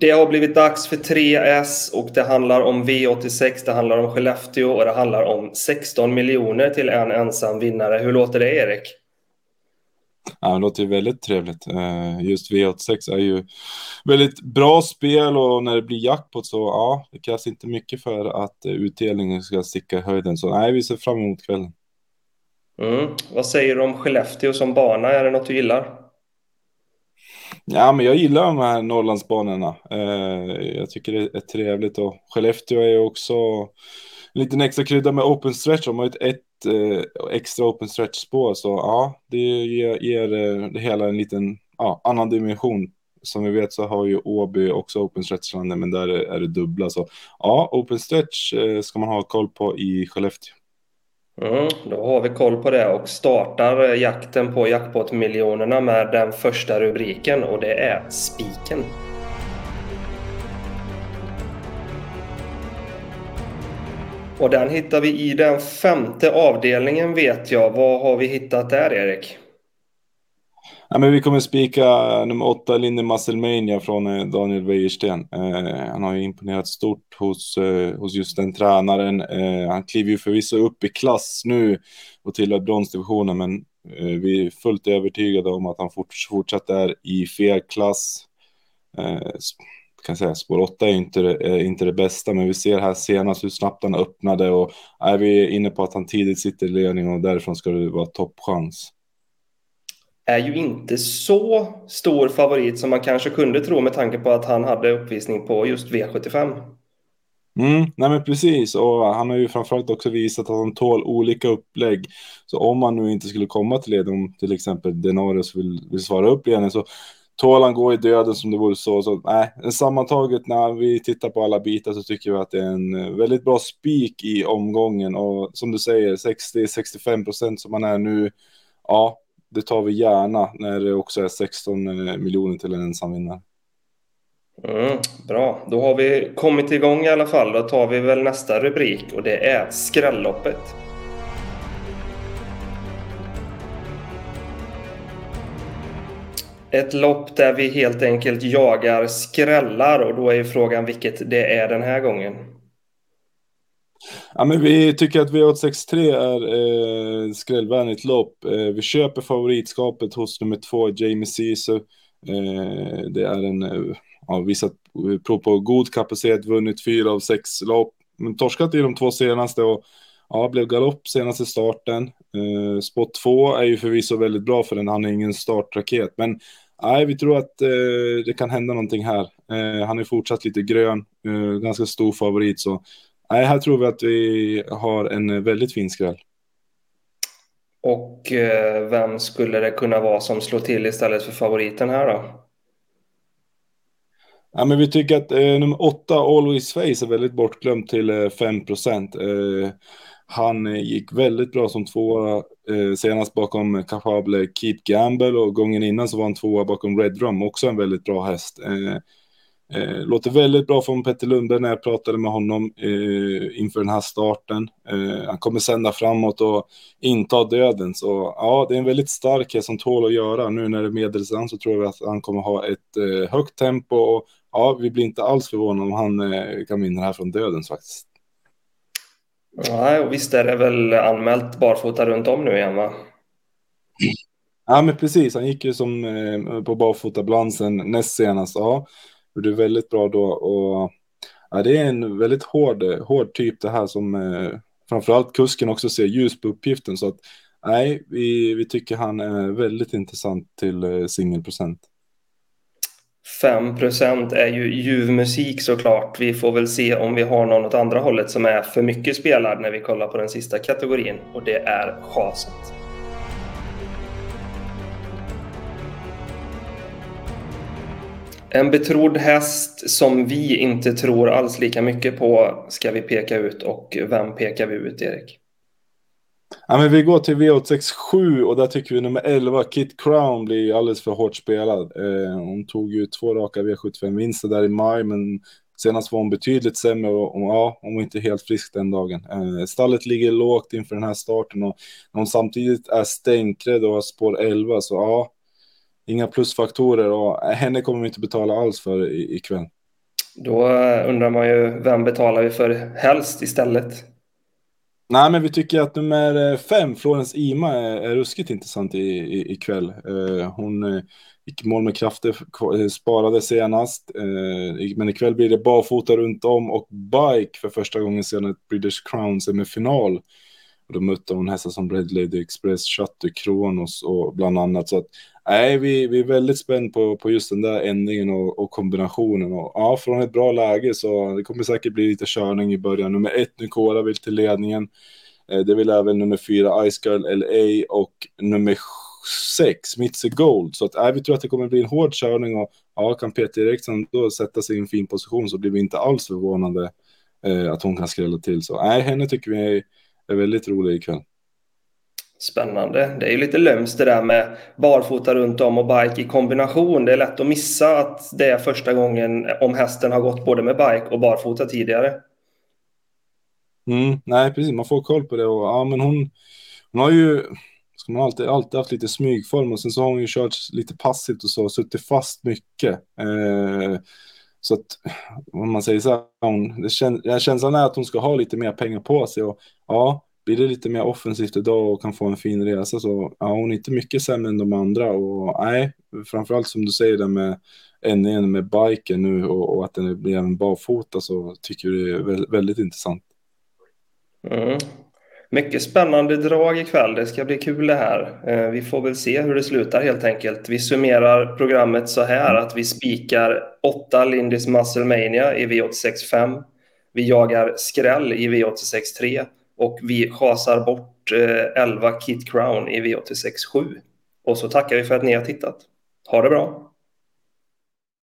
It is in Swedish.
Det har blivit dags för 3S och det handlar om V86, det handlar om Skellefteå och det handlar om 16 miljoner till en ensam vinnare. Hur låter det Erik? Ja, det låter ju väldigt trevligt. Eh, just V86 är ju väldigt bra spel och när det blir jackpot så ja, det krävs inte mycket för att utdelningen ska sticka i höjden. Så nej, vi ser fram emot kvällen. Mm. Vad säger du om Skellefteå som bana? Är det något du gillar? Ja, men jag gillar de här Norrlandsbanorna. Eh, jag tycker det är trevligt och Skellefteå är också en liten extra krydda med open stretch. De har ett, ett eh, extra open stretch spår så ja, det ger, ger eh, det hela en liten ja, annan dimension. Som vi vet så har ju Åby också open stretch men där är det dubbla så ja, open stretch ska man ha koll på i Skellefteå. Mm, då har vi koll på det och startar eh, jakten på jackpot-miljonerna med den första rubriken och det är spiken. Och den hittar vi i den femte avdelningen vet jag. Vad har vi hittat där Erik? Ja, men vi kommer spika eh, nummer åtta, Linde Musclemania från eh, Daniel Wäjersten. Eh, han har ju imponerat stort hos, eh, hos just den tränaren. Eh, han kliver ju förvisso upp i klass nu och tillhör bronsdivisionen, men eh, vi är fullt övertygade om att han fort, fortsatt är i fel klass. Eh, kan säga, spår 8 är inte, är eh, inte det bästa, men vi ser här senast hur snabbt han öppnade och är vi inne på att han tidigt sitter i ledning och därifrån ska det vara toppchans är ju inte så stor favorit som man kanske kunde tro med tanke på att han hade uppvisning på just V75. Mm, nej men precis, och han har ju framförallt också visat att han tål olika upplägg. Så om man nu inte skulle komma till ledning, om till exempel Denarius vill, vill svara upp igen, så tål han gå i döden som det vore så. Så nej, sammantaget när vi tittar på alla bitar så tycker vi att det är en eh, väldigt bra spik i omgången och som du säger 60-65 procent som man är nu. Ja, det tar vi gärna när det också är 16 eh, miljoner till en ensam vinnare. Mm, bra, då har vi kommit igång i alla fall. Då tar vi väl nästa rubrik och det är skrälloppet. Ett lopp där vi helt enkelt jagar skrällar och då är frågan vilket det är den här gången. Ja, men vi tycker att V863 är eh, skrällvänligt lopp. Eh, vi köper favoritskapet hos nummer två, Jamie Caesar. Eh, det är en, eh, ja, visat eh, prov på god kapacitet, vunnit fyra av sex lopp, men torskat i de två senaste och ja, blev galopp senaste starten. Eh, spot 2 är ju förvisso väldigt bra för den, han är ingen startraket, men nej, vi tror att eh, det kan hända någonting här. Eh, han är fortsatt lite grön, eh, ganska stor favorit, så Nej, här tror vi att vi har en väldigt fin skräll. Och eh, vem skulle det kunna vara som slår till istället för favoriten här då? Ja, men vi tycker att eh, nummer åtta, Always Face, är väldigt bortglömd till eh, 5 procent. Eh, han eh, gick väldigt bra som tvåa eh, senast bakom Capable Keep Gamble och gången innan så var han tvåa bakom Red Rum, också en väldigt bra häst. Eh, låter väldigt bra från Petter Lundberg när jag pratade med honom eh, inför den här starten. Eh, han kommer sända framåt och inta döden. Så ja, det är en väldigt stark häst som tål att göra. Nu när det är medelsam så tror jag att han kommer ha ett eh, högt tempo. Och, ja, vi blir inte alls förvånade om han eh, kan vinna här från döden faktiskt. Nej, och visst är det väl anmält barfota runt om nu igen va? Ja, men precis. Han gick ju som eh, på barfotabalansen näst senast. Ja det är väldigt bra då. Och, ja, det är en väldigt hård, hård typ det här som eh, framförallt kusken också ser ljus på uppgiften. Så att nej, vi, vi tycker han är väldigt intressant till eh, singelprocent. 5% är ju ljuv musik såklart. Vi får väl se om vi har någon åt andra hållet som är för mycket spelad när vi kollar på den sista kategorin och det är chaset. En betrodd häst som vi inte tror alls lika mycket på ska vi peka ut och vem pekar vi ut Erik? Ja, men vi går till V867 och där tycker vi nummer 11, Kit Crown, blir alldeles för hårt spelad. Eh, hon tog ju två raka V75-vinster där i maj, men senast var hon betydligt sämre och, och ja, hon var inte helt frisk den dagen. Eh, stallet ligger lågt inför den här starten och när hon samtidigt är stänkrädd och har spår 11, så ja, inga plusfaktorer och henne kommer vi inte betala alls för ikväll. Då undrar man ju vem betalar vi för helst istället? Nej, men vi tycker att nummer fem, Florence Ima, är, är ruskigt intressant i, i, ikväll. Eh, hon eh, gick mål med krafter, eh, sparade senast. Eh, men ikväll blir det barfota runt om och bike för första gången sedan ett British Crown semifinal. Och då mötte hon hästar som Red Lady Express, Chatter, Kronos och bland annat. Så att, nej, vi, vi är väldigt spända på, på just den där ändringen och, och, kombinationen. Och, ja, från ett bra läge så det kommer säkert bli lite körning i början. Nummer ett, Nicola vill till ledningen. Eh, det vill även nummer fyra, Ice Girl LA och nummer sex, Mitzi Gold. Så att, nej, vi tror att det kommer bli en hård körning och ja, kan Peter Eriksson då sätta sig i en fin position så blir vi inte alls förvånade eh, att hon kan skrälla till. Så nej, henne tycker vi är, väldigt rolig ikväll. Spännande. Det är ju lite lömskt det där med barfota runt om och bike i kombination. Det är lätt att missa att det är första gången om hästen har gått både med bike och barfota tidigare. Mm, nej, precis. Man får koll på det. Och, ja, men hon, hon har ju hon har alltid, alltid haft lite smygform och sen så har hon ju kört lite passivt och så, suttit fast mycket. Eh, så att, om man säger så här, hon, det kän, känslan är att hon ska ha lite mer pengar på sig och ja, blir det lite mer offensivt idag och kan få en fin resa så ja, hon är inte mycket sämre än de andra och nej, framförallt som du säger det med ändringen med biken nu och, och att den blir även barfota så tycker jag det är väldigt, väldigt intressant. Mm. Mycket spännande drag ikväll. Det ska bli kul det här. Eh, vi får väl se hur det slutar helt enkelt. Vi summerar programmet så här att vi spikar 8 Lindis Musclemania i V865. Vi jagar skräll i V863 och vi chasar bort eh, 11 Kit Crown i V867. Och så tackar vi för att ni har tittat. Ha det bra!